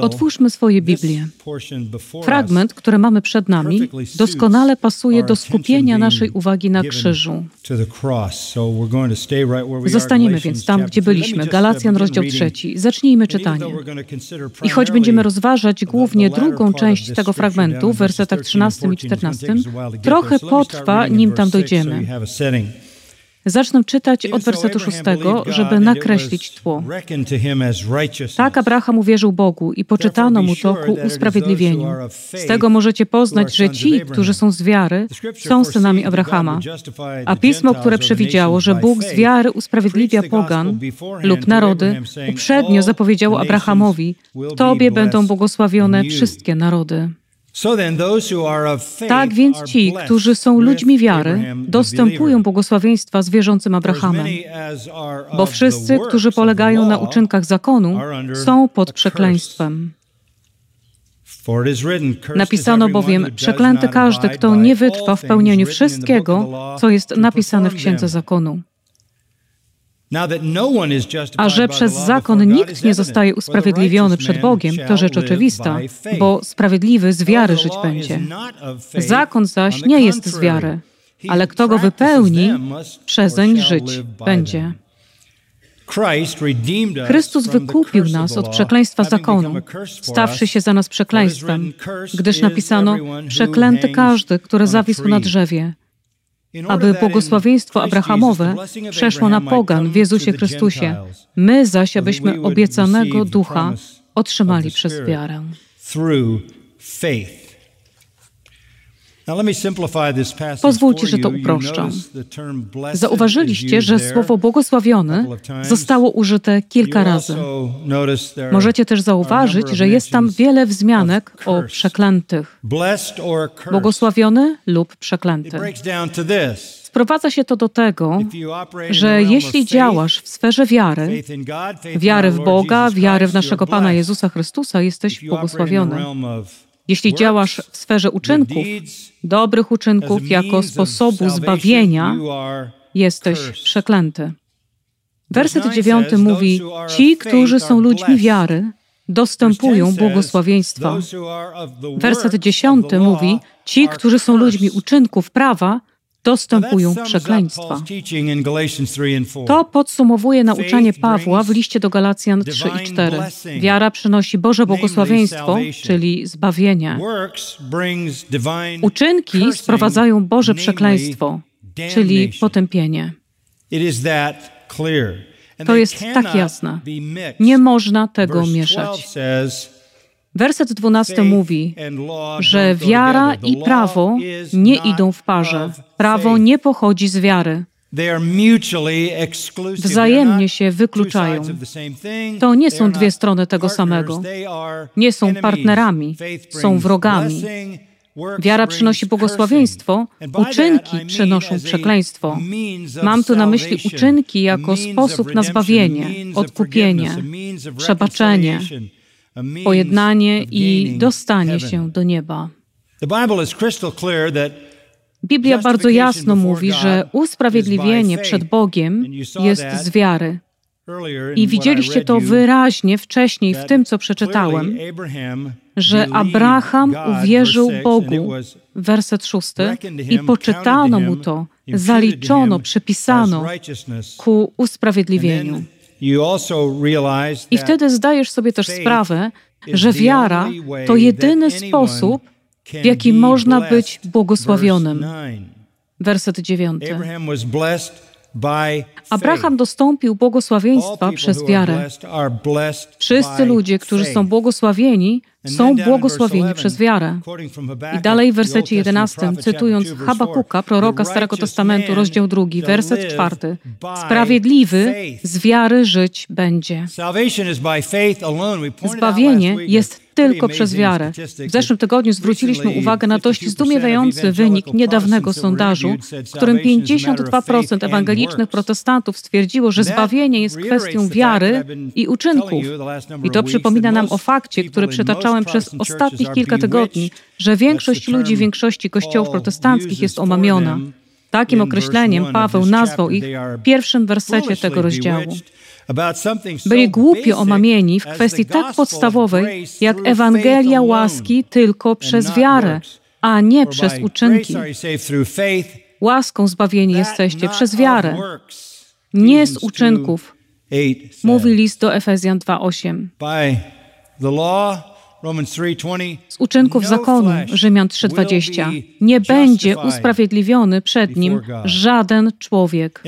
Otwórzmy swoje Biblie. Fragment, który mamy przed nami, doskonale pasuje do skupienia naszej uwagi na krzyżu. Zostaniemy więc tam, gdzie byliśmy. Galacjan, rozdział trzeci. Zacznijmy czytanie. I choć będziemy rozważać głównie drugą część tego fragmentu, w wersetach 13 i 14, trochę potrwa, nim tam dojdziemy. Zacznę czytać od wersetu szóstego, żeby nakreślić tło. Tak Abraham uwierzył Bogu i poczytano mu to ku usprawiedliwieniu. Z tego możecie poznać, że ci, którzy są z wiary, są synami Abrahama. A pismo, które przewidziało, że Bóg z wiary usprawiedliwia pogan lub narody, uprzednio zapowiedziało Abrahamowi, w Tobie będą błogosławione wszystkie narody. Tak więc ci, którzy są ludźmi wiary, dostępują błogosławieństwa z wierzącym Abrahamem. Bo wszyscy, którzy polegają na uczynkach zakonu, są pod przekleństwem. Napisano bowiem, przeklęty każdy, kto nie wytrwa w pełnieniu wszystkiego, co jest napisane w Księdze Zakonu. No A że przez zakon nikt nie zostaje usprawiedliwiony przed Bogiem, to rzecz oczywista, bo sprawiedliwy z wiary żyć będzie. Zakon zaś nie jest z wiary, ale kto go wypełni, przezeń żyć będzie. Chrystus wykupił nas od przekleństwa zakonu, stawszy się za nas przekleństwem, gdyż napisano: Przeklęty każdy, który zawisł na drzewie aby błogosławieństwo Abrahamowe przeszło na pogan w Jezusie Chrystusie, my zaś, abyśmy obiecanego ducha otrzymali przez wiarę. Pozwólcie, że to uproszczę. Zauważyliście, że słowo błogosławiony zostało użyte kilka razy. Możecie też zauważyć, że jest tam wiele wzmianek o przeklętych. Błogosławiony lub przeklęty. Sprowadza się to do tego, że jeśli działasz w sferze wiary, wiary w Boga, wiary w naszego Pana Jezusa Chrystusa, jesteś błogosławiony. Jeśli działasz w sferze uczynków, dobrych uczynków jako sposobu zbawienia, jesteś przeklęty. Werset dziewiąty mówi: Ci, którzy są ludźmi wiary, dostępują błogosławieństwa. Werset dziesiąty mówi: Ci, którzy są ludźmi uczynków prawa, dostępują przekleństwa. To podsumowuje nauczanie Pawła w liście do Galacjan 3 i 4. Wiara przynosi Boże błogosławieństwo, czyli zbawienie. Uczynki sprowadzają Boże przekleństwo, czyli potępienie. To jest tak jasne. Nie można tego mieszać. Werset 12 mówi, że wiara i prawo nie idą w parze. Prawo nie pochodzi z wiary. Wzajemnie się wykluczają. To nie są dwie strony tego samego. Nie są partnerami, są wrogami. Wiara przynosi błogosławieństwo, uczynki przynoszą przekleństwo. Mam tu na myśli uczynki jako sposób na zbawienie, odkupienie, przebaczenie, pojednanie i dostanie się do nieba. Biblia bardzo jasno mówi, że usprawiedliwienie przed Bogiem jest z wiary. I widzieliście to wyraźnie wcześniej w tym, co przeczytałem, że Abraham uwierzył Bogu, werset szósty, i poczytano mu to, zaliczono, przypisano ku usprawiedliwieniu. I wtedy zdajesz sobie też sprawę, że wiara to jedyny sposób, w jaki można być błogosławionym. Werset dziewiąty. Abraham dostąpił błogosławieństwa przez wiarę. Wszyscy ludzie, którzy są błogosławieni, są błogosławieni przez wiarę. I dalej w wersecie 11, cytując Habakuka, proroka Starego Testamentu, rozdział 2, werset 4. Sprawiedliwy z wiary żyć będzie. Zbawienie jest tylko przez wiarę. W zeszłym tygodniu zwróciliśmy uwagę na dość zdumiewający wynik niedawnego sondażu, w którym 52% ewangelicznych protestantów stwierdziło, że zbawienie jest kwestią wiary i uczynków. I to przypomina nam o fakcie, który przytaczałem przez ostatnich kilka tygodni, że większość ludzi w większości kościołów protestanckich jest omamiona. Takim określeniem Paweł nazwał ich w pierwszym wersecie tego rozdziału. Byli głupio omamieni w kwestii tak podstawowej, jak Ewangelia łaski tylko przez wiarę, a nie przez uczynki. Łaską zbawieni jesteście przez wiarę, nie z uczynków, mówi list do Efezjan 2:8. Z uczynków no zakonu, Rzymian 3:20, nie będzie usprawiedliwiony przed nim żaden człowiek.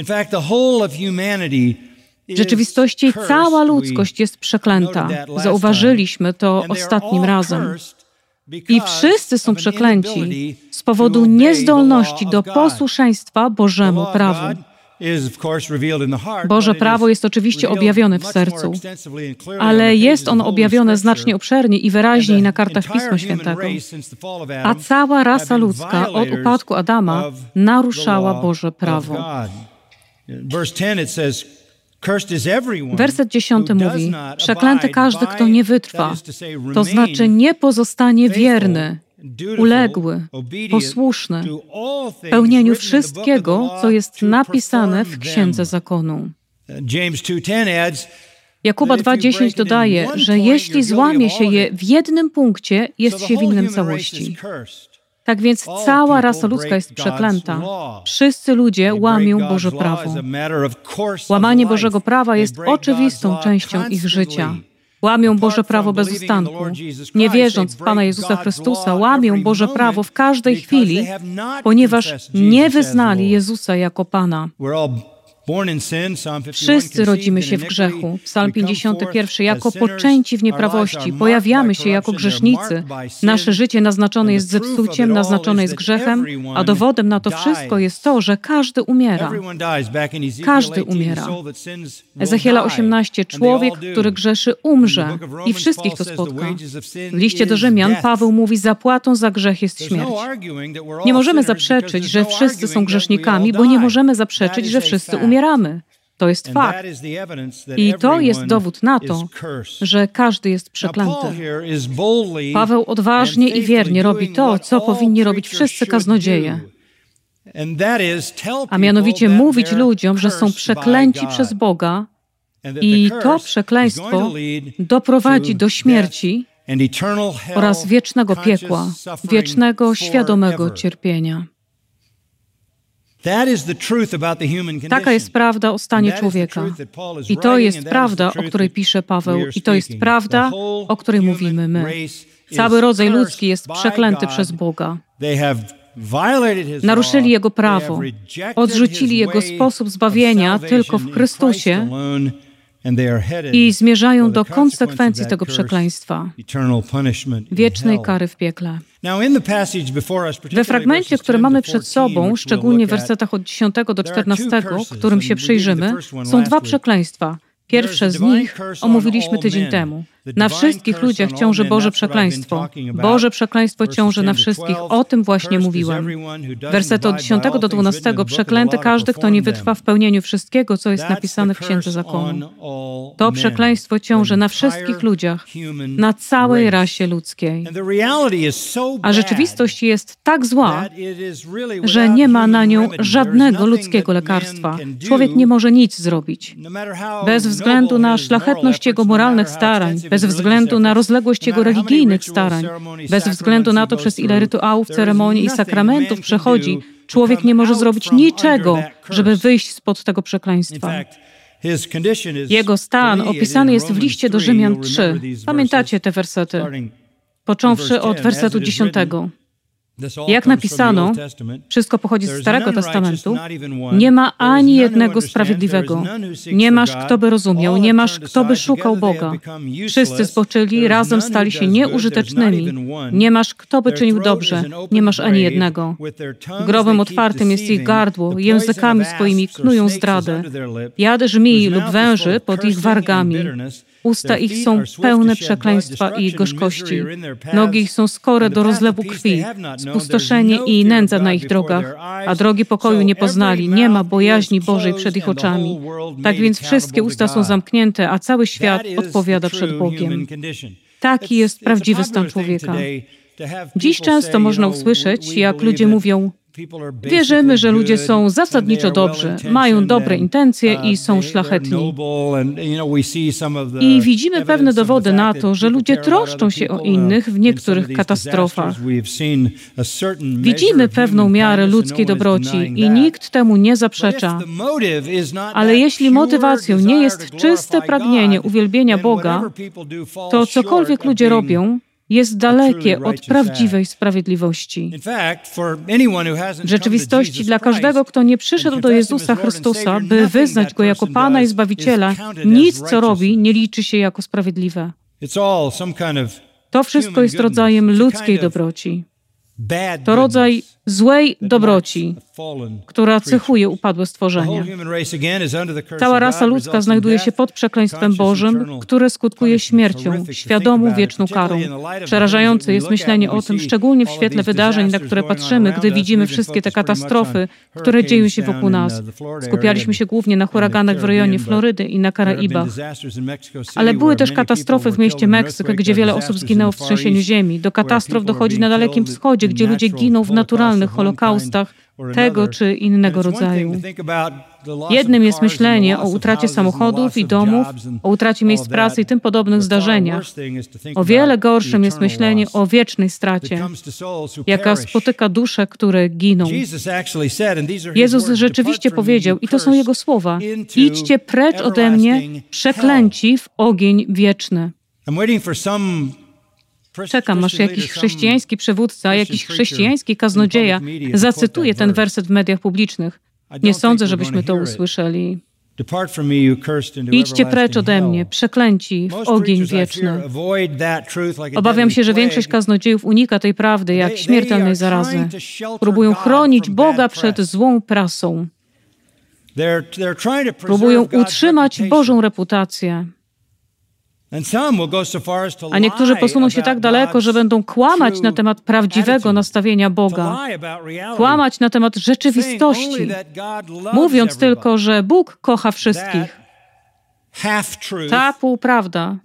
W rzeczywistości cała ludzkość jest przeklęta. Zauważyliśmy to ostatnim razem. I wszyscy są przeklęci z powodu niezdolności do posłuszeństwa Bożemu prawu. Boże prawo jest oczywiście objawione w sercu, ale jest ono objawione znacznie obszernie i wyraźniej na kartach Pisma Świętego. A cała rasa ludzka od upadku Adama naruszała Boże prawo. Werset dziesiąty mówi: Przeklęty każdy, kto nie wytrwa, to znaczy nie pozostanie wierny uległy, posłuszny pełnieniu wszystkiego, co jest napisane w Księdze Zakonu. Jakuba 2,10 dodaje, że jeśli złamie się je w jednym punkcie, jest się winnym całości. Tak więc cała rasa ludzka jest przeklęta. Wszyscy ludzie łamią Boże prawo. Łamanie Bożego prawa jest oczywistą częścią ich życia. Łamią Boże prawo bez ustanku. Nie wierząc w Pana Jezusa Chrystusa, łamią Boże prawo w każdej chwili, ponieważ nie wyznali Jezusa jako Pana. Wszyscy rodzimy się w grzechu. Psalm 51. Jako poczęci w nieprawości, pojawiamy się jako grzesznicy. Nasze życie naznaczone jest zepsuciem, naznaczone jest grzechem, a dowodem na to wszystko jest to, że każdy umiera. Każdy umiera. Ezechiela 18. Człowiek, który grzeszy, umrze i wszystkich to spotka. W liście do Rzymian Paweł mówi, zapłatą za grzech jest śmierć. Nie możemy zaprzeczyć, że wszyscy są grzesznikami, bo nie możemy zaprzeczyć, że wszyscy umierają umieramy. To jest fakt. I to jest dowód na to, że każdy jest przeklęty. Paweł odważnie i wiernie robi to, co powinni robić wszyscy kaznodzieje. A mianowicie mówić ludziom, że są przeklęci przez Boga i to przekleństwo doprowadzi do śmierci oraz wiecznego piekła, wiecznego, świadomego cierpienia. Taka jest prawda o stanie człowieka. I to jest prawda, o której pisze Paweł, i to jest prawda, o której mówimy my. Cały rodzaj ludzki jest przeklęty przez Boga. Naruszyli Jego prawo, odrzucili Jego sposób zbawienia tylko w Chrystusie i zmierzają do konsekwencji tego przekleństwa wiecznej kary w piekle. We fragmencie, który mamy przed sobą, szczególnie w wersetach od 10 do 14, którym się przyjrzymy, są dwa przekleństwa. Pierwsze z nich omówiliśmy tydzień temu. Na wszystkich ludziach ciąży Boże przekleństwo. Boże przekleństwo ciąży na wszystkich. O tym właśnie mówiłem. Werset od 10 do 12. Przeklęty każdy, kto nie wytrwa w pełnieniu wszystkiego, co jest napisane w Księdze Zakonu. To przekleństwo ciąży na wszystkich ludziach, na całej rasie ludzkiej. A rzeczywistość jest tak zła, że nie ma na nią żadnego ludzkiego lekarstwa. Człowiek nie może nic zrobić. Bez względu na szlachetność jego moralnych starań, bez względu na rozległość jego religijnych starań, bez względu na to, przez ile rytuałów, ceremonii i sakramentów przechodzi, człowiek nie może zrobić niczego, żeby wyjść spod tego przekleństwa. Jego stan opisany jest w liście do Rzymian 3. Pamiętacie te wersety? Począwszy od wersetu 10. Jak napisano, wszystko pochodzi z Starego Testamentu, nie ma ani jednego sprawiedliwego. Nie masz, kto by rozumiał, nie masz, kto by szukał Boga. Wszyscy zboczyli, razem stali się nieużytecznymi. Nie masz, kto by czynił dobrze, nie masz ani jednego. Grobem otwartym jest ich gardło, językami swoimi knują zdradę. Jad żmii lub węży pod ich wargami. Usta ich są pełne przekleństwa i gorzkości. Nogi ich są skore do rozlewu krwi, spustoszenie i nędza na ich drogach, a drogi pokoju nie poznali. Nie ma bojaźni Bożej przed ich oczami. Tak więc wszystkie usta są zamknięte, a cały świat odpowiada przed Bogiem. Taki jest prawdziwy stan człowieka. Dziś często można usłyszeć, jak ludzie mówią, Wierzymy, że ludzie są zasadniczo dobrzy, mają dobre intencje i są szlachetni. I widzimy pewne dowody na to, że ludzie troszczą się o innych w niektórych katastrofach. Widzimy pewną miarę ludzkiej dobroci i nikt temu nie zaprzecza. Ale jeśli motywacją nie jest czyste pragnienie uwielbienia Boga, to cokolwiek ludzie robią, jest dalekie od prawdziwej sprawiedliwości. W rzeczywistości dla każdego, kto nie przyszedł do Jezusa Chrystusa, by wyznać Go jako Pana i Zbawiciela, nic, co robi, nie liczy się jako sprawiedliwe. To wszystko jest rodzajem ludzkiej dobroci. To rodzaj złej dobroci, która cechuje upadłe stworzenie. Cała rasa ludzka znajduje się pod przekleństwem Bożym, które skutkuje śmiercią, świadomą wieczną karą. Przerażające jest myślenie o tym, szczególnie w świetle wydarzeń, na które patrzymy, gdy widzimy wszystkie te katastrofy, które dzieją się wokół nas. Skupialiśmy się głównie na huraganach w rejonie Florydy i na Karaibach. Ale były też katastrofy w mieście Meksyk, gdzie wiele osób zginęło w trzęsieniu ziemi. Do katastrof dochodzi na Dalekim Wschodzie, gdzie ludzie giną w naturalnych holokaustach tego czy innego rodzaju. Jednym jest myślenie o utracie samochodów i domów, o utracie miejsc pracy i tym podobnych zdarzeniach. O wiele gorszym jest myślenie o wiecznej stracie, jaka spotyka dusze, które giną. Jezus rzeczywiście powiedział, i to są Jego słowa, idźcie precz ode mnie, przeklęci w ogień wieczny. Czekam, aż jakiś chrześcijański przywódca, jakiś chrześcijański kaznodzieja zacytuje ten werset w mediach publicznych. Nie sądzę, żebyśmy to usłyszeli. Idźcie precz ode mnie, przeklęci w ogień wieczny. Obawiam się, że większość kaznodziejów unika tej prawdy jak śmiertelnej zarazy. Próbują chronić Boga przed złą prasą. Próbują utrzymać Bożą reputację. A niektórzy posuną się tak daleko, że będą kłamać na temat prawdziwego nastawienia Boga, kłamać na temat rzeczywistości, mówiąc tylko, że Bóg kocha wszystkich. Ta półprawda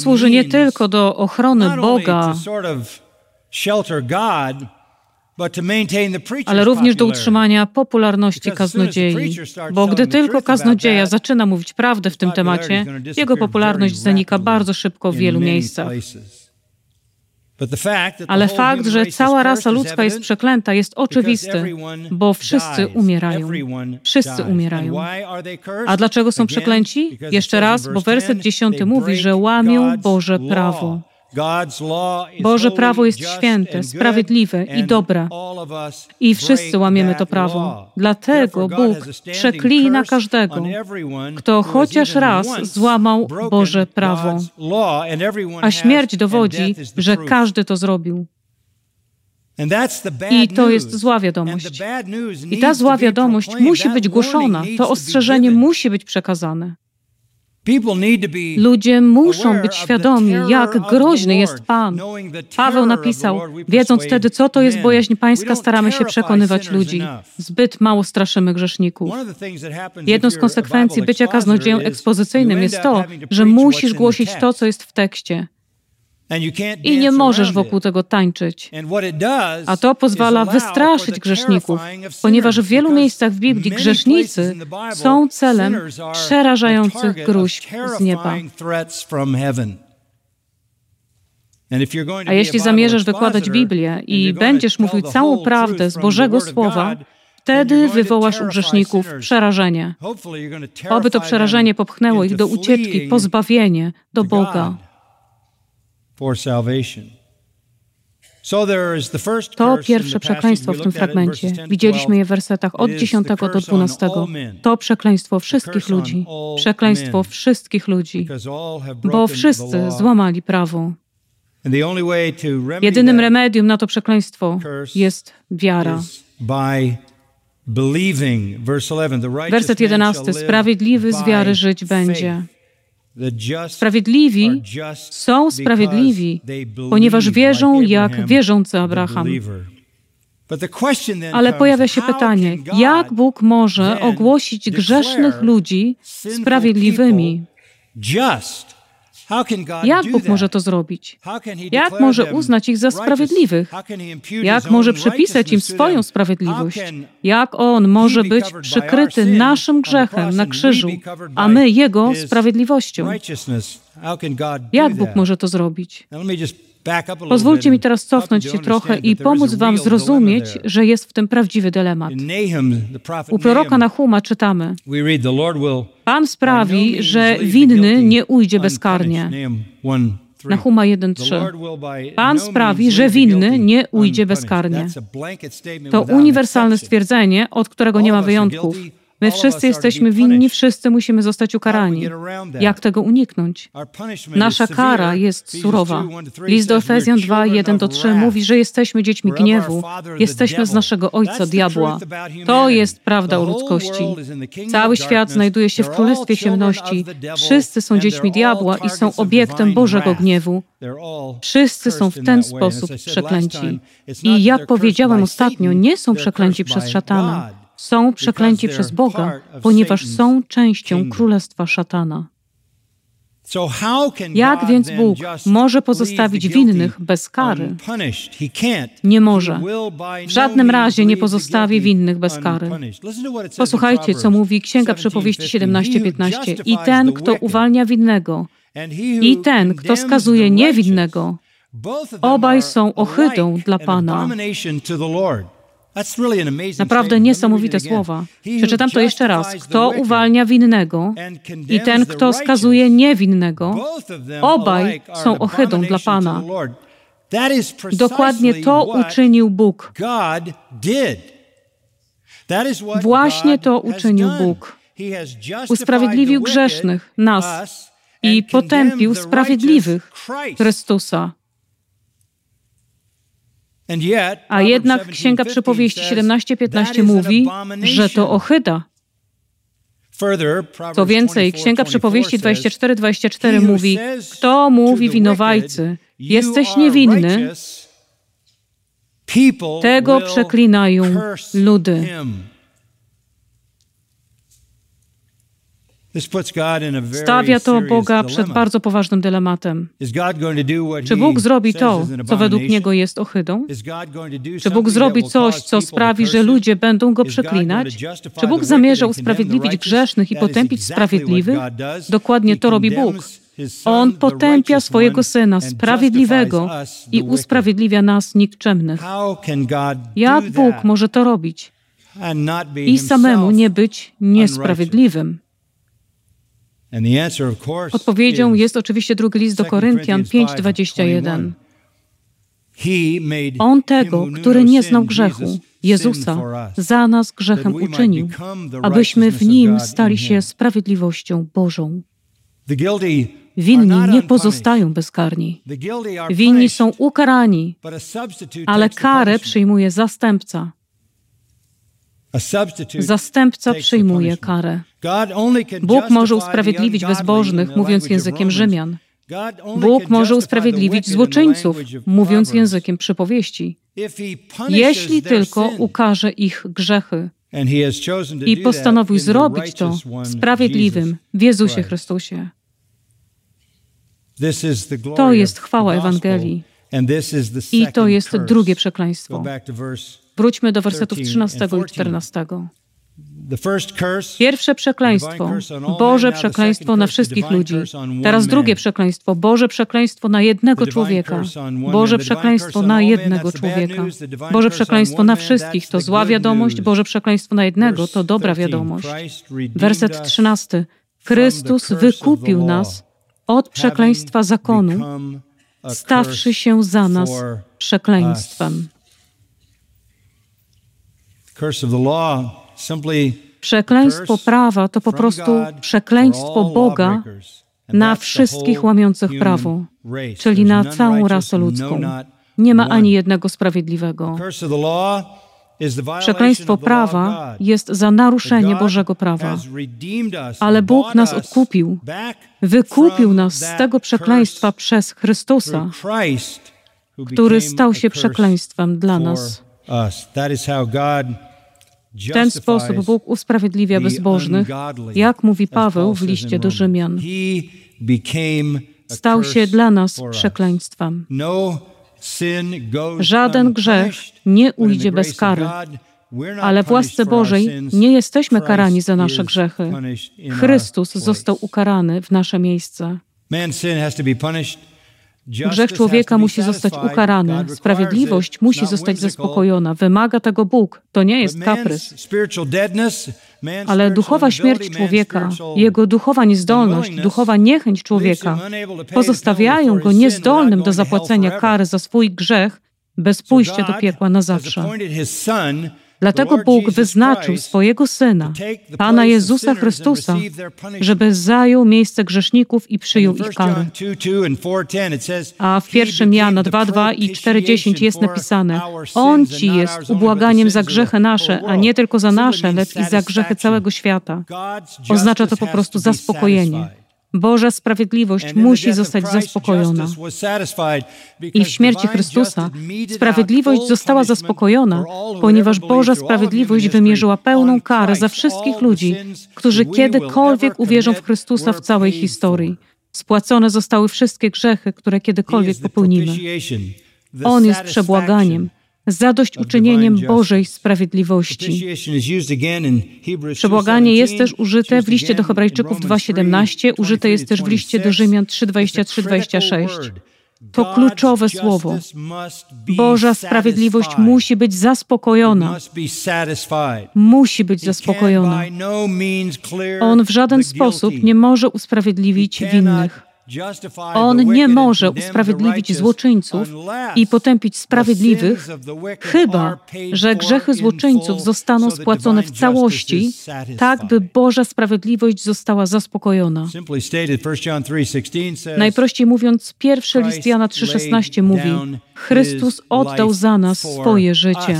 służy nie tylko do ochrony Boga, ale również do utrzymania popularności kaznodziei. Bo gdy tylko kaznodzieja zaczyna mówić prawdę w tym temacie, jego popularność zanika bardzo szybko w wielu miejscach. Ale fakt, że cała rasa ludzka jest przeklęta, jest oczywisty, bo wszyscy umierają. Wszyscy umierają. A dlaczego są przeklęci? Jeszcze raz, bo werset dziesiąty mówi, że łamią Boże prawo. Boże prawo jest święte, sprawiedliwe i dobre. I wszyscy łamiemy to prawo. Dlatego Bóg przeklina każdego, kto chociaż raz złamał Boże prawo. A śmierć dowodzi, że każdy to zrobił. I to jest zła wiadomość. I ta zła wiadomość musi być głoszona. To ostrzeżenie musi być przekazane. Ludzie muszą być świadomi, jak groźny jest Pan. Paweł napisał, wiedząc wtedy, co to jest bojaźń pańska, staramy się przekonywać ludzi. Zbyt mało straszymy grzeszników. Jedną z konsekwencji bycia kaznodzieją ekspozycyjnym jest to, że musisz głosić to, co jest w tekście. I nie możesz wokół tego tańczyć. A to pozwala wystraszyć grzeszników, ponieważ w wielu miejscach w Biblii grzesznicy są celem przerażających gruźb z nieba. A jeśli zamierzasz wykładać Biblię i będziesz mówił całą prawdę z Bożego Słowa, wtedy wywołasz u grzeszników przerażenie. Oby to przerażenie popchnęło ich do ucieczki, pozbawienie do Boga. To pierwsze przekleństwo w tym fragmencie. Widzieliśmy je w wersetach od 10 do 12. To przekleństwo wszystkich ludzi. Przekleństwo wszystkich ludzi, bo wszyscy złamali prawo. Jedynym remedium na to przekleństwo jest wiara. Werset 11. Sprawiedliwy z wiary żyć będzie. Sprawiedliwi są sprawiedliwi, ponieważ wierzą jak wierzący Abraham. Ale pojawia się pytanie, jak Bóg może ogłosić grzesznych ludzi sprawiedliwymi? Jak Bóg może to zrobić? Jak może uznać ich za sprawiedliwych? Jak może przypisać im swoją sprawiedliwość? Jak On może być przykryty naszym grzechem na krzyżu, a my Jego sprawiedliwością? Jak Bóg może to zrobić? Pozwólcie mi teraz cofnąć się trochę i pomóc Wam zrozumieć, że jest w tym prawdziwy dylemat. U proroka Nahuma czytamy: Pan sprawi, że winny nie ujdzie bezkarnie. Nahuma 1:3. Pan sprawi, że winny nie ujdzie bezkarnie. To uniwersalne stwierdzenie, od którego nie ma wyjątków. My wszyscy jesteśmy winni, wszyscy musimy zostać ukarani. Jak tego uniknąć? Nasza kara jest surowa. List do Efezjan 2, 1 do 3 mówi, że jesteśmy dziećmi gniewu. Jesteśmy z naszego ojca, diabła. To jest prawda o ludzkości. Cały świat znajduje się w królestwie ciemności. Wszyscy są dziećmi diabła i są obiektem Bożego gniewu. Wszyscy są w ten sposób przeklęci. I jak powiedziałem ostatnio, nie są przeklęci przez szatana są przeklęci przez Boga, ponieważ są częścią królestwa szatana. Jak więc Bóg może pozostawić winnych bez kary? Nie może. W żadnym razie nie pozostawi winnych bez kary. Posłuchajcie, co mówi Księga Przypowieści 17:15. I ten, kto uwalnia winnego, i ten, kto skazuje niewinnego, obaj są ohydą dla Pana. Naprawdę niesamowite słowa. Przeczytam to jeszcze raz. Kto uwalnia winnego i ten, kto skazuje niewinnego, obaj są ohydą dla Pana. Dokładnie to uczynił Bóg. Właśnie to uczynił Bóg. Usprawiedliwił grzesznych, nas, i potępił sprawiedliwych Chrystusa. A jednak Księga Przypowieści 17:15 mówi, że to ohyda. Co więcej, Księga Przypowieści 24:24 mówi, kto mówi winowajcy, jesteś niewinny, tego przeklinają ludy. Stawia to Boga przed bardzo poważnym dylematem. Czy Bóg zrobi to, co według Niego jest ohydą? Czy Bóg zrobi coś, co sprawi, że ludzie będą Go przeklinać? Czy Bóg zamierza usprawiedliwić grzesznych i potępić sprawiedliwych? Dokładnie to robi Bóg. On potępia swojego Syna, sprawiedliwego, i usprawiedliwia nas nikczemnych. Jak Bóg może to robić? I samemu nie być niesprawiedliwym. Odpowiedzią jest oczywiście drugi list do Koryntian 5:21. On tego, który nie znał grzechu, Jezusa, za nas grzechem uczynił, abyśmy w nim stali się sprawiedliwością Bożą. Winni nie pozostają bezkarni. Winni są ukarani, ale karę przyjmuje zastępca. Zastępca przyjmuje karę. Bóg może usprawiedliwić bezbożnych, mówiąc językiem Rzymian. Bóg może usprawiedliwić złoczyńców, mówiąc językiem przypowieści, jeśli tylko ukaże ich grzechy. I postanowił zrobić to sprawiedliwym w Jezusie Chrystusie. To jest chwała Ewangelii. I to jest drugie przekleństwo. Wróćmy do wersetów 13 i 14. Pierwsze przekleństwo, Boże przekleństwo na wszystkich ludzi. Teraz drugie przekleństwo, Boże przekleństwo na jednego człowieka. Boże przekleństwo na jednego człowieka. Boże przekleństwo na wszystkich to zła wiadomość, Boże przekleństwo na jednego to dobra wiadomość. Werset 13. Chrystus wykupił nas od przekleństwa zakonu, stawszy się za nas przekleństwem. Przekleństwo prawa to po prostu przekleństwo Boga na wszystkich łamiących prawo, czyli na całą rasę ludzką. Nie ma ani jednego sprawiedliwego. Przekleństwo prawa jest za naruszenie Bożego prawa. Ale Bóg nas odkupił, wykupił nas z tego przekleństwa przez Chrystusa, który stał się przekleństwem dla nas. W ten sposób Bóg usprawiedliwia bezbożnych, jak mówi Paweł w liście do Rzymian. stał się dla nas przekleństwem. No Żaden grzech nie ujdzie bez kary, ale w łasce Bożej nie jesteśmy karani za nasze grzechy. Chrystus został ukarany w nasze miejsce. Grzech człowieka musi zostać ukarany, sprawiedliwość musi zostać zaspokojona. Wymaga tego Bóg. To nie jest kaprys. Ale duchowa śmierć człowieka, jego duchowa niezdolność, duchowa niechęć człowieka pozostawiają go niezdolnym do zapłacenia kary za swój grzech bez pójścia do piekła na zawsze. Dlatego Bóg wyznaczył swojego Syna, Pana Jezusa Chrystusa, żeby zajął miejsce grzeszników i przyjął ich karę. A w 1 Jana 2:2 i 4:10 jest napisane: On ci jest ubłaganiem za grzechy nasze, a nie tylko za nasze, lecz i za grzechy całego świata. Oznacza to po prostu zaspokojenie. Boża sprawiedliwość musi zostać zaspokojona. I w śmierci Chrystusa sprawiedliwość została zaspokojona, ponieważ Boża sprawiedliwość wymierzyła pełną karę za wszystkich ludzi, którzy kiedykolwiek uwierzą w Chrystusa w całej historii. Spłacone zostały wszystkie grzechy, które kiedykolwiek popełnimy. On jest przebłaganiem, zadośćuczynieniem Bożej sprawiedliwości. Przebłaganie jest też użyte w liście do Hebrajczyków 2:17, użyte jest też w liście do Rzymian 3:23-26. To kluczowe słowo. Boża sprawiedliwość musi być zaspokojona. Musi być zaspokojona. On w żaden sposób nie może usprawiedliwić winnych. On nie może usprawiedliwić złoczyńców i potępić sprawiedliwych, chyba że grzechy złoczyńców zostaną spłacone w całości, tak by Boża sprawiedliwość została zaspokojona. Najprościej mówiąc, pierwszy list Jana 3,16 mówi: Chrystus oddał za nas swoje życie.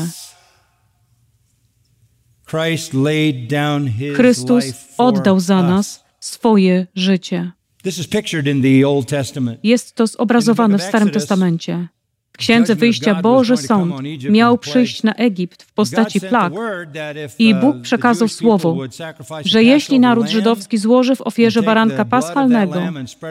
Chrystus oddał za nas swoje życie. Jest to zobrazowane w Starym Testamencie. W Księdze Wyjścia Boży Sąd miał przyjść na Egipt w postaci plag i uh, Bóg przekazał słowo, że jeśli naród żydowski złoży w ofierze baranka paschalnego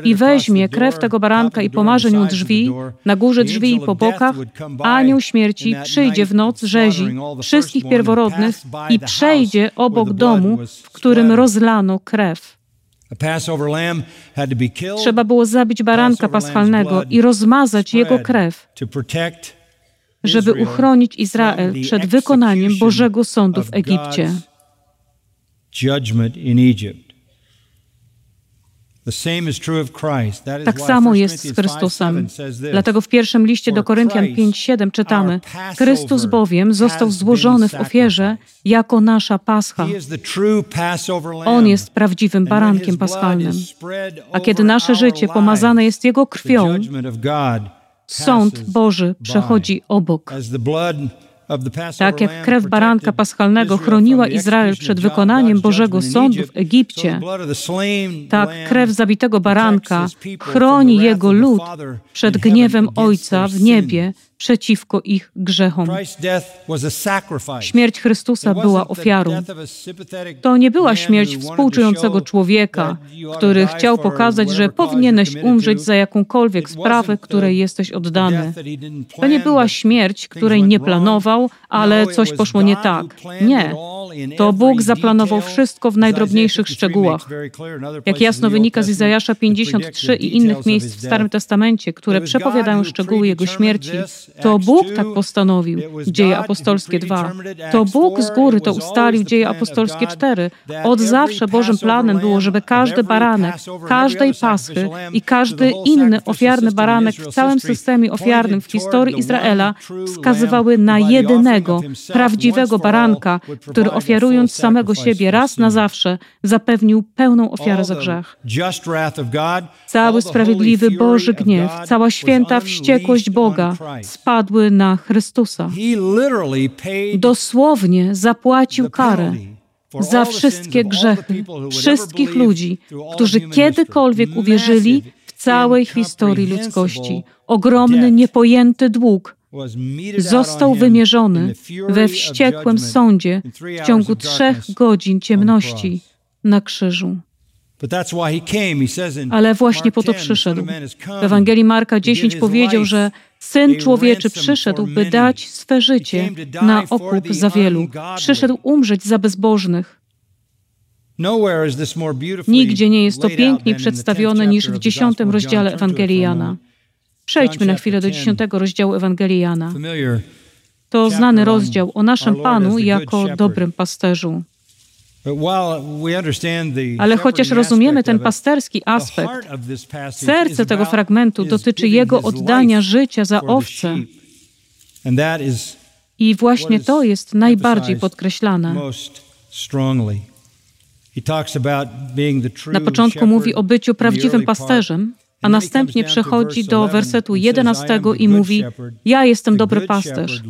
i weźmie krew tego baranka i pomarzy nią drzwi, na górze drzwi i po bokach, anioł śmierci przyjdzie w noc rzezi wszystkich pierworodnych i przejdzie obok domu, w którym rozlano krew. Trzeba było zabić baranka paschalnego i rozmazać jego krew, żeby uchronić Izrael przed wykonaniem Bożego sądu w Egipcie. Tak samo jest z Chrystusem. Dlatego w pierwszym liście do Koryntian 5:7 czytamy: Chrystus bowiem został złożony w ofierze jako nasza pascha. On jest prawdziwym barankiem paschalnym. A kiedy nasze życie pomazane jest Jego krwią, sąd Boży przechodzi obok. Tak jak krew baranka paschalnego chroniła Izrael przed wykonaniem Bożego sądu w Egipcie, tak krew zabitego baranka chroni jego lud przed gniewem Ojca w niebie przeciwko ich grzechom. Śmierć Chrystusa była ofiarą. To nie była śmierć współczującego człowieka, który chciał pokazać, że powinieneś umrzeć za jakąkolwiek sprawę, której jesteś oddany. To nie była śmierć, której nie planował, ale no, coś poszło nie tak. Nie. To Bóg zaplanował wszystko w najdrobniejszych szczegółach. Jak jasno wynika z Izajasza 53 i innych miejsc w Starym Testamencie, które przepowiadają szczegóły Jego śmierci, to Bóg tak postanowił. Dzieje apostolskie 2. To Bóg z góry to ustalił. Dzieje apostolskie 4. Od zawsze Bożym planem było, żeby każdy baranek, każdej paschy i każdy inny ofiarny baranek w całym systemie ofiarnym w historii Izraela wskazywały na jedynego, prawdziwego baranka, który ofiarując samego siebie raz na zawsze zapewnił pełną ofiarę za grzech. Cały sprawiedliwy Boży gniew, cała święta wściekłość Boga spadły na Chrystusa. Dosłownie zapłacił karę za wszystkie grzechy wszystkich ludzi, którzy kiedykolwiek uwierzyli w całej historii ludzkości. Ogromny, niepojęty dług został wymierzony we wściekłym sądzie w ciągu trzech godzin ciemności na krzyżu. Ale właśnie po to przyszedł. W Ewangelii Marka 10 powiedział, że Syn Człowieczy przyszedł, by dać swe życie na okup za wielu. Przyszedł umrzeć za bezbożnych. Nigdzie nie jest to piękniej przedstawione niż w dziesiątym rozdziale Ewangelii Jana. Przejdźmy na chwilę do dziesiątego rozdziału Ewangelii Jana. To znany rozdział o naszym Panu jako dobrym pasterzu. Ale chociaż rozumiemy ten pasterski aspekt, serce tego fragmentu dotyczy Jego oddania życia za owce. I właśnie to jest najbardziej podkreślane. Na początku mówi o byciu prawdziwym pasterzem, a następnie przechodzi do wersetu 11 i mówi: Ja jestem dobry pasterz.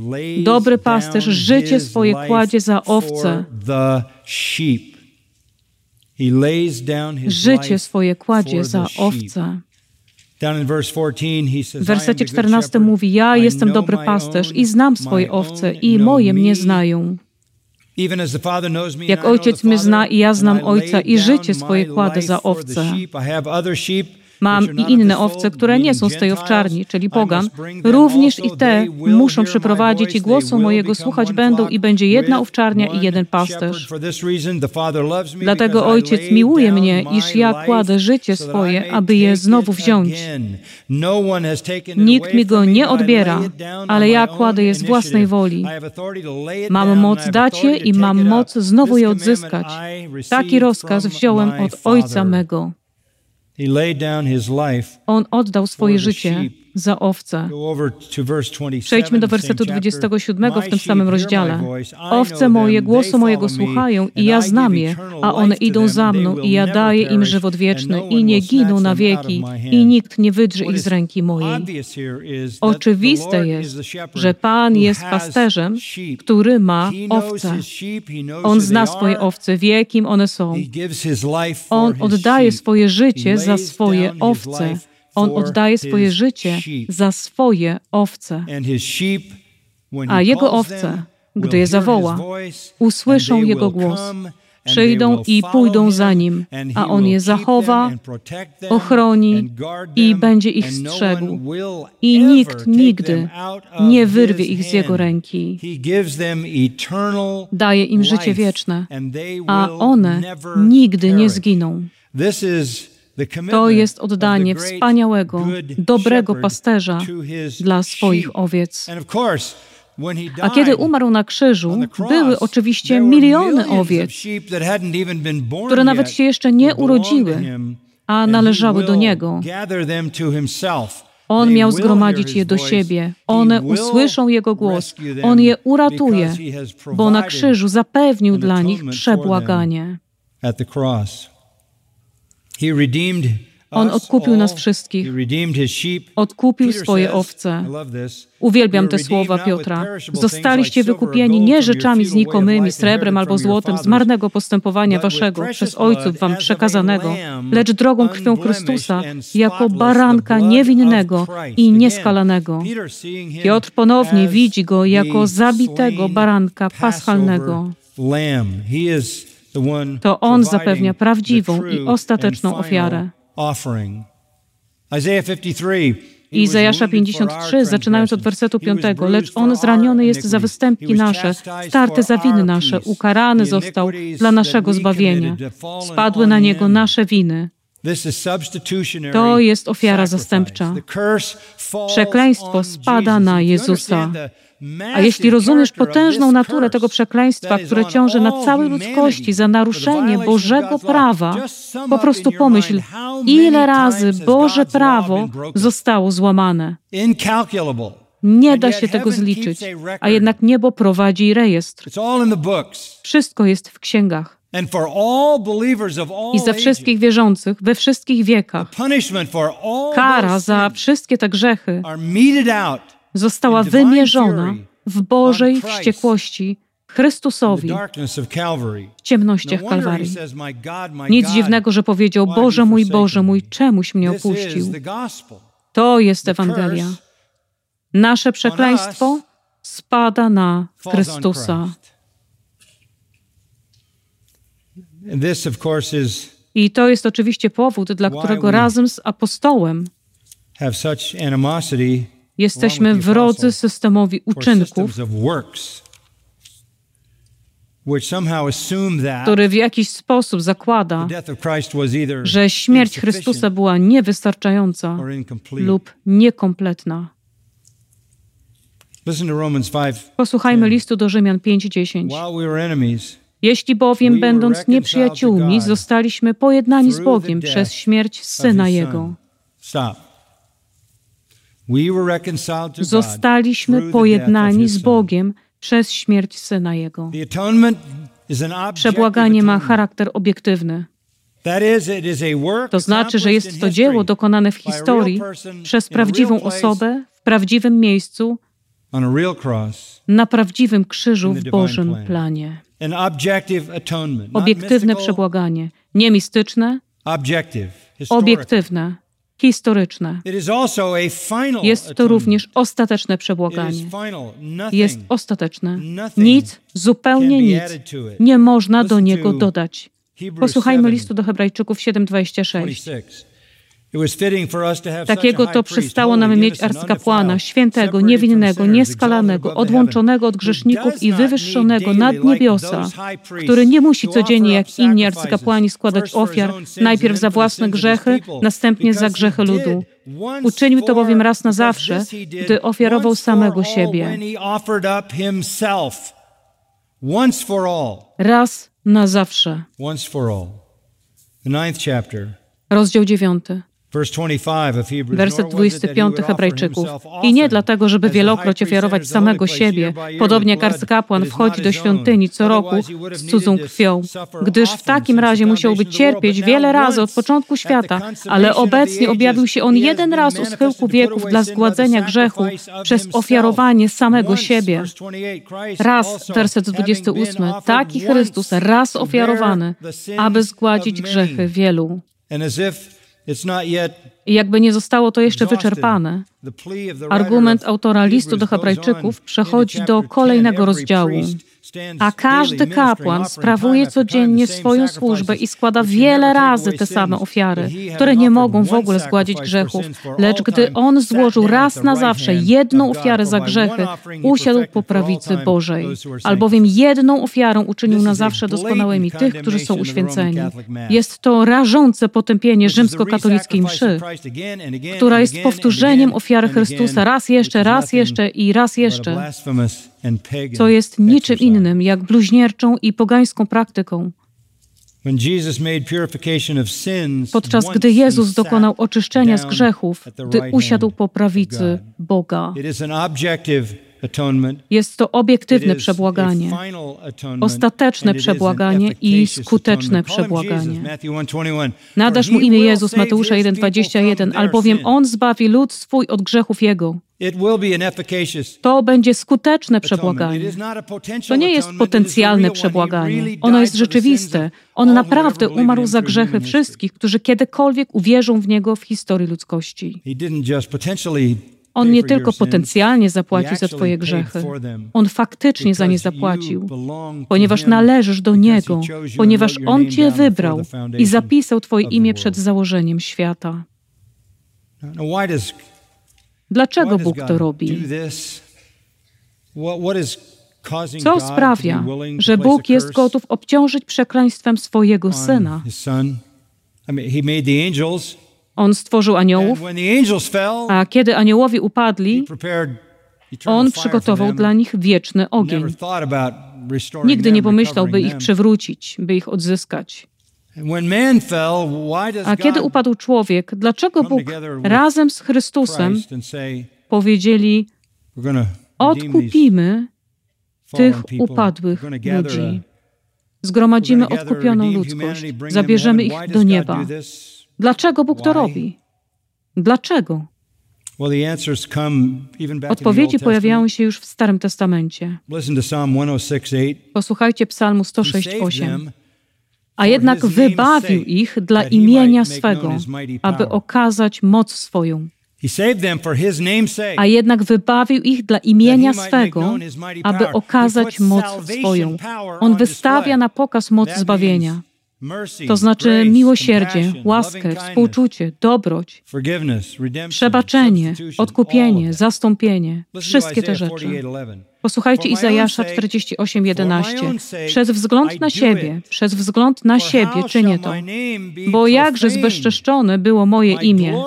Dobry pasterz życie swoje kładzie za owce. Życie swoje kładzie za owce. W wersecie 14 mówi: Ja jestem dobry pasterz i znam swoje owce, i moje mnie znają. Jak ojciec mnie zna i ja znam ojca, i życie swoje kładę za owce. Mam i inne owce, które nie są z tej owczarni, czyli pogan. Również i te muszą przyprowadzić i głosu mojego słuchać będą i będzie jedna owczarnia i jeden pasterz. Dlatego Ojciec miłuje mnie, iż ja kładę życie swoje, aby je znowu wziąć. Nikt mi go nie odbiera, ale ja kładę je z własnej woli. Mam moc dać je i mam moc znowu je odzyskać. Taki rozkaz wziąłem od Ojca mego. On oddał swoje życie za owce. Przejdźmy do wersetu 27 w tym samym rozdziale. Owce moje głosu mojego słuchają i ja znam je, a one idą za mną i ja daję im żywot wieczny i nie giną na wieki i nikt nie wydrze ich z ręki mojej. Oczywiste jest, że Pan jest pasterzem, który ma owce. On zna swoje owce, wie kim one są. On oddaje swoje życie za swoje owce. On oddaje swoje życie za swoje owce. A jego owce, gdy je zawoła, usłyszą jego głos przyjdą i pójdą za nim, a on je zachowa, ochroni i będzie ich strzegł. I nikt nigdy nie wyrwie ich z jego ręki. Daje im życie wieczne, a one nigdy nie zginą. To jest oddanie wspaniałego, dobrego pasterza dla swoich owiec. A kiedy umarł na krzyżu, były oczywiście miliony owiec, które nawet się jeszcze nie urodziły, a należały do Niego. On miał zgromadzić je do siebie. One usłyszą Jego głos. On je uratuje, bo na krzyżu zapewnił dla nich przebłaganie. On odkupił nas wszystkich. Odkupił swoje owce. Uwielbiam te słowa Piotra. Zostaliście wykupieni nie rzeczami znikomymi, srebrem albo złotem, z marnego postępowania waszego, przez ojców wam przekazanego, lecz drogą krwią Chrystusa, jako baranka niewinnego i nieskalanego. Piotr ponownie widzi go jako zabitego baranka paschalnego. To On zapewnia prawdziwą i ostateczną ofiarę. Izajasza 53, zaczynając od wersetu 5, lecz On zraniony jest za występki nasze, starty za winy nasze, ukarany został dla naszego zbawienia. Spadły na Niego nasze winy. To jest ofiara zastępcza. Przekleństwo spada na Jezusa. A jeśli rozumiesz potężną naturę tego przekleństwa, które ciąży na całej ludzkości za naruszenie Bożego prawa, po prostu pomyśl, ile razy Boże prawo zostało złamane. Nie da się tego zliczyć, a jednak niebo prowadzi rejestr. Wszystko jest w księgach. I za wszystkich wierzących we wszystkich wiekach kara za wszystkie te grzechy została wymierzona w Bożej wściekłości Chrystusowi w ciemnościach Kalwarii. Nic dziwnego, że powiedział: Boże mój, Boże mój, czemuś mnie opuścił. To jest Ewangelia. Nasze przekleństwo spada na Chrystusa. I to jest oczywiście powód, dla którego razem z apostołem jesteśmy wrodzy systemowi uczynków, który w jakiś sposób zakłada, że śmierć Chrystusa była niewystarczająca lub niekompletna. Posłuchajmy listu do Rzymian 5:10. Jeśli bowiem, będąc nieprzyjaciółmi, zostaliśmy pojednani z Bogiem przez śmierć Syna Jego. Zostaliśmy pojednani z Bogiem przez śmierć Syna Jego. Przebłaganie ma charakter obiektywny. To znaczy, że jest to dzieło dokonane w historii przez prawdziwą osobę w prawdziwym miejscu na prawdziwym krzyżu w Bożym planie. Obiektywne przebłaganie, nie mistyczne, obiektywne, historyczne. Jest to również ostateczne przebłaganie. Jest ostateczne. Nic, zupełnie nic nie można do niego dodać. Posłuchajmy listu do Hebrajczyków 7:26. Takiego to przystało nam mieć arcykapłana, świętego, niewinnego, nieskalanego, odłączonego od grzeszników i wywyższonego nad niebiosa, który nie musi codziennie jak inni arcykapłani składać ofiar, najpierw za własne grzechy, następnie za grzechy ludu. Uczynił to bowiem raz na zawsze, gdy ofiarował samego siebie. Raz na zawsze. Rozdział dziewiąty. Werset 25 Hebrajczyków. I nie dlatego, żeby wielokroć ofiarować samego siebie, podobnie jak arcykapłan wchodzi do świątyni co roku z cudzą krwią, gdyż w takim razie musiałby cierpieć wiele razy od początku świata, ale obecnie objawił się on jeden raz u schyłku wieków dla zgładzenia grzechu przez ofiarowanie samego siebie. Raz, werset 28, taki Chrystus raz ofiarowany, aby zgładzić grzechy wielu. I jakby nie zostało to jeszcze wyczerpane, argument autora listu do Hebrajczyków przechodzi do kolejnego rozdziału. A każdy kapłan sprawuje codziennie swoją służbę i składa wiele razy te same ofiary, które nie mogą w ogóle zgładzić grzechów. Lecz gdy on złożył raz na zawsze jedną ofiarę za grzechy, usiadł po prawicy Bożej. Albowiem jedną ofiarą uczynił na zawsze doskonałymi tych, którzy są uświęceni. Jest to rażące potępienie rzymskokatolickiej mszy, która jest powtórzeniem ofiary Chrystusa raz jeszcze, raz jeszcze i raz jeszcze co jest niczym innym jak bluźnierczą i pogańską praktyką. Podczas gdy Jezus dokonał oczyszczenia z grzechów, gdy usiadł po prawicy Boga. Jest to obiektywne przebłaganie, ostateczne przebłaganie i skuteczne przebłaganie. Nadasz mu imię Jezus, Mateusza 1,21, albowiem On zbawi lud swój od grzechów Jego. To będzie skuteczne przebłaganie. To nie jest potencjalne przebłaganie. Ono jest rzeczywiste. On naprawdę umarł za grzechy wszystkich, którzy kiedykolwiek uwierzą w Niego w historii ludzkości. On nie tylko potencjalnie zapłacił za Twoje grzechy, On faktycznie za nie zapłacił, ponieważ należysz do Niego, ponieważ On Cię wybrał i zapisał Twoje imię przed założeniem świata. Dlaczego Bóg to robi? Co sprawia, że Bóg jest gotów obciążyć przekleństwem swojego Syna? On stworzył aniołów, a kiedy aniołowie upadli, On przygotował dla nich wieczny ogień. Nigdy nie pomyślał, by ich przywrócić, by ich odzyskać. A kiedy upadł człowiek, dlaczego Bóg razem z Chrystusem powiedzieli: Odkupimy tych upadłych ludzi. Zgromadzimy odkupioną ludzkość, zabierzemy ich do nieba. Dlaczego Bóg to robi? Dlaczego? Odpowiedzi pojawiają się już w Starym Testamencie. Oh Posłuchajcie Psalmu 106:8. A jednak wybawił ich dla imienia swego, aby okazać moc swoją. A jednak wybawił ich dla imienia swego, aby okazać moc swoją. On wystawia na pokaz moc zbawienia. To znaczy miłosierdzie, łaskę, współczucie, dobroć, przebaczenie, odkupienie, zastąpienie, wszystkie te rzeczy. Posłuchajcie Izajasza 48:11. Przez wzgląd na siebie, przez wzgląd na siebie czynię to. Bo jakże zbezczeszczone było moje imię,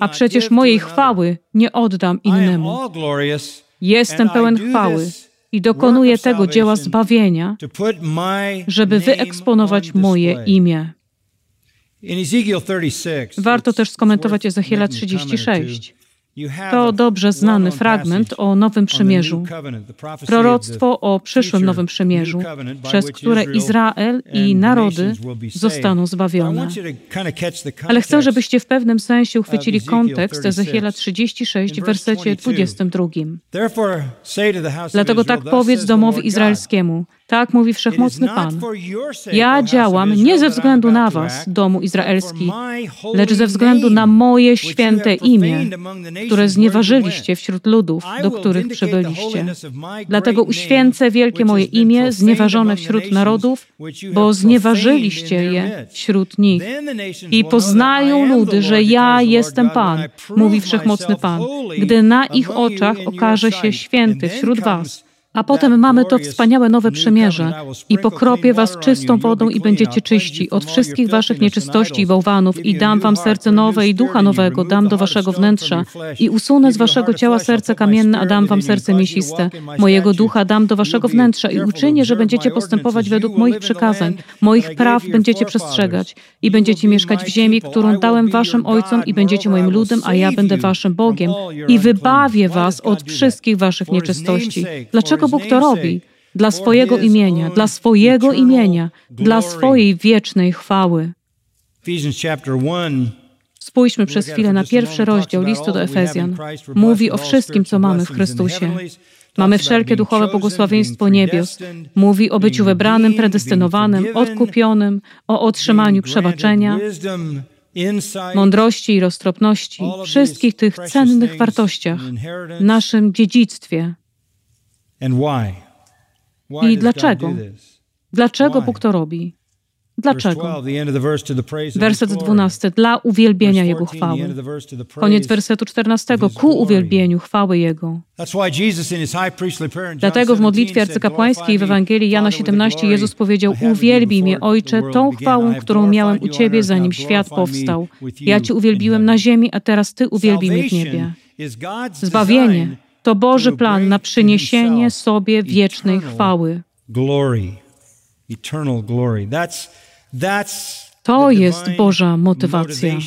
a przecież mojej chwały nie oddam innemu. Jestem pełen chwały i dokonuję tego dzieła zbawienia, żeby wyeksponować moje imię. Warto też skomentować Ezechiela 36. To dobrze znany fragment o Nowym Przymierzu, proroctwo o przyszłym Nowym Przymierzu, przez które Izrael i narody zostaną zbawione. Ale chcę, żebyście w pewnym sensie uchwycili kontekst Ezechiela 36 w wersecie 22. Dlatego tak powiedz domowi izraelskiemu, tak mówi wszechmocny Pan. Ja działam nie ze względu na was, domu izraelski, lecz ze względu na moje święte imię, które znieważyliście wśród ludów, do których przybyliście. Dlatego uświęcę wielkie moje imię, znieważone wśród narodów, bo znieważyliście je wśród nich. I poznają ludy, że ja jestem Pan, mówi wszechmocny Pan, gdy na ich oczach okaże się święty wśród was a potem mamy to wspaniałe nowe przymierze i pokropię was czystą wodą i będziecie czyści od wszystkich waszych nieczystości i bałwanów i dam wam serce nowe i ducha nowego dam do waszego wnętrza i usunę z waszego ciała serce kamienne, a dam wam serce mięsiste. Mojego ducha dam do waszego wnętrza i uczynię, że będziecie postępować według moich przykazań, moich praw będziecie przestrzegać i będziecie mieszkać w ziemi, którą dałem waszym ojcom i będziecie moim ludem, a ja będę waszym Bogiem. i wybawię was od wszystkich waszych nieczystości. Dlaczego Dlaczego Bóg to robi? Dla swojego imienia, dla swojego imienia, dla swojej wiecznej chwały. Spójrzmy przez chwilę na pierwszy rozdział listu do Efezjan. Mówi o wszystkim, co mamy w Chrystusie. Mamy wszelkie duchowe błogosławieństwo niebios. Mówi o byciu wybranym, predestynowanym, odkupionym, o otrzymaniu przebaczenia, mądrości i roztropności, wszystkich tych cennych wartościach, naszym dziedzictwie. I dlaczego? Dlaczego Bóg to robi? Dlaczego? Werset 12. Dla uwielbienia Jego chwały. Koniec wersetu 14. Ku uwielbieniu chwały Jego. Dlatego w modlitwie arcykapłańskiej w Ewangelii Jana 17 Jezus powiedział: Uwielbij mnie, Ojcze, tą chwałą, którą miałem u Ciebie, zanim świat powstał. Ja Cię uwielbiłem na ziemi, a teraz Ty uwielbij mnie w niebie. Zbawienie to Boży plan na przyniesienie sobie wiecznej chwały. To jest Boża motywacja.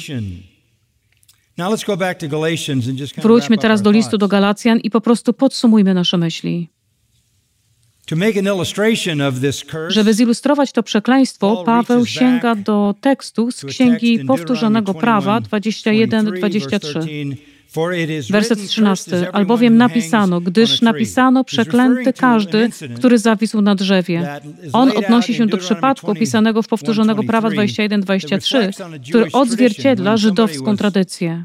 Wróćmy teraz do listu do Galacjan i po prostu podsumujmy nasze myśli. Żeby zilustrować to przekleństwo, Paweł sięga do tekstu z Księgi Powtórzonego Prawa 21-23. Werset 13. Albowiem napisano, gdyż napisano przeklęty każdy, który zawisł na drzewie. On odnosi się do przypadku opisanego w powtórzonego prawa 21-23, który odzwierciedla żydowską tradycję.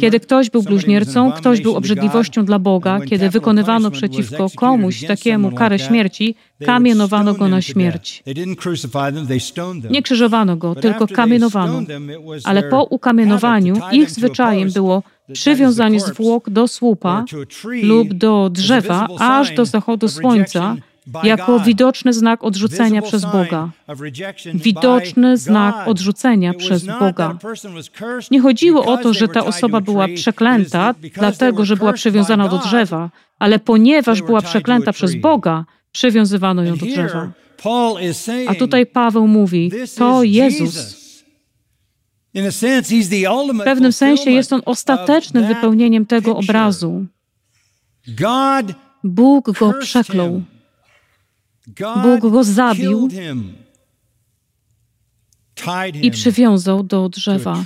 Kiedy ktoś był bluźniercą, ktoś był obrzydliwością dla Boga, kiedy wykonywano przeciwko komuś takiemu karę śmierci, kamienowano go na śmierć. Nie krzyżowano go, tylko kamienowano. Ale po ukamienowaniu ich zwyczajem było przywiązanie zwłok do słupa lub do drzewa aż do zachodu słońca jako widoczny znak odrzucenia przez Boga. Widoczny znak odrzucenia przez Boga. Nie chodziło o to, że ta osoba była przeklęta, dlatego że była przywiązana do drzewa, ale ponieważ była przeklęta przez Boga, przywiązywano ją do drzewa. A tutaj Paweł mówi, to Jezus. W pewnym sensie jest on ostatecznym wypełnieniem tego obrazu. Bóg go przeklął. Bóg go zabił i przywiązał do drzewa.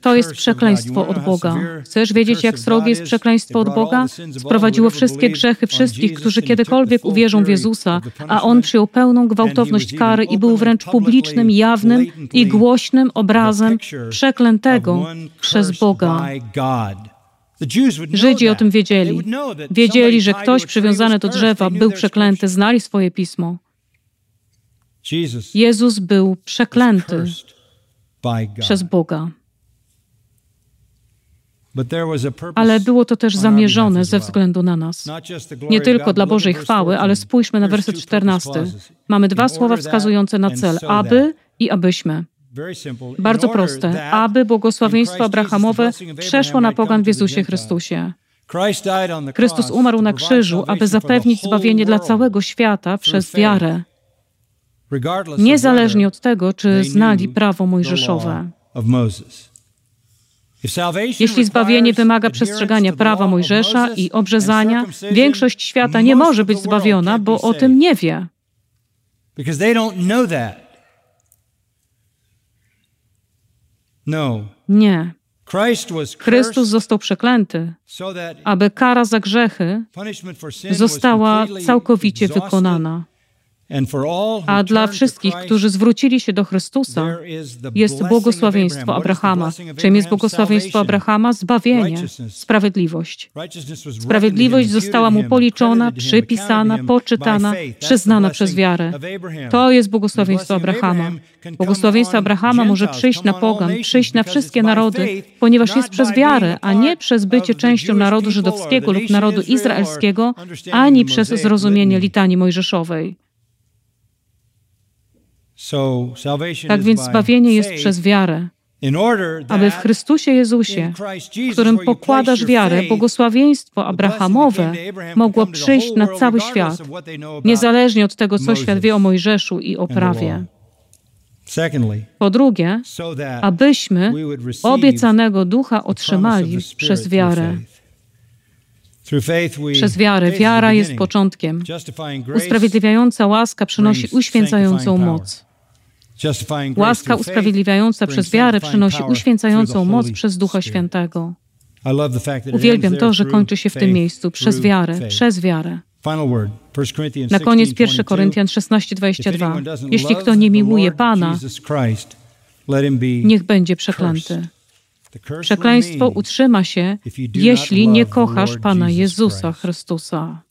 To jest przekleństwo od Boga. Chcesz wiedzieć, jak srogie jest przekleństwo od Boga? Sprowadziło wszystkie grzechy wszystkich, którzy kiedykolwiek uwierzą w Jezusa, a On przyjął pełną gwałtowność kary i był wręcz publicznym, jawnym i głośnym obrazem przeklętego przez Boga. Żydzi o tym wiedzieli. Wiedzieli, że ktoś przywiązany do drzewa był przeklęty, znali swoje pismo. Jezus był przeklęty przez Boga. Ale było to też zamierzone ze względu na nas. Nie tylko dla Bożej chwały, ale spójrzmy na werset 14. Mamy dwa słowa wskazujące na cel: aby i abyśmy. Bardzo proste. Aby błogosławieństwo Abrahamowe przeszło na pogan w Jezusie Chrystusie. Chrystus umarł na krzyżu, aby zapewnić zbawienie dla całego świata przez wiarę, niezależnie od tego, czy znali prawo mojżeszowe. Jeśli zbawienie wymaga przestrzegania prawa Mojżesza i obrzezania, większość świata nie może być zbawiona, bo o tym nie wie. No. Nie. Chrystus został przeklęty, aby kara za grzechy została całkowicie wykonana. A dla wszystkich, którzy zwrócili się do Chrystusa, jest błogosławieństwo Abrahama. Czym jest błogosławieństwo Abrahama? Zbawienie, sprawiedliwość. Sprawiedliwość została mu policzona, przypisana, poczytana, przyznana przez wiarę. To jest błogosławieństwo Abrahama. Błogosławieństwo Abrahama może przyjść na pogan, przyjść na wszystkie narody, ponieważ jest przez wiarę, a nie przez bycie częścią narodu żydowskiego lub narodu izraelskiego, ani przez zrozumienie litanii mojżeszowej. Tak więc zbawienie jest przez wiarę. Aby w Chrystusie Jezusie, w którym pokładasz wiarę, błogosławieństwo Abrahamowe mogło przyjść na cały świat, niezależnie od tego, co świat wie o Mojżeszu i o prawie. Po drugie, abyśmy obiecanego ducha otrzymali przez wiarę. Przez wiarę. Wiara jest początkiem. Usprawiedliwiająca łaska przynosi uświęcającą moc. Łaska usprawiedliwiająca przez wiarę przynosi uświęcającą moc przez Ducha Świętego. Uwielbiam to, że kończy się w tym miejscu przez wiarę, przez wiarę. Na koniec 1 Koryntian 16:22. Jeśli kto nie miłuje Pana, niech będzie przeklęty. Przekleństwo utrzyma się, jeśli nie kochasz Pana Jezusa Chrystusa.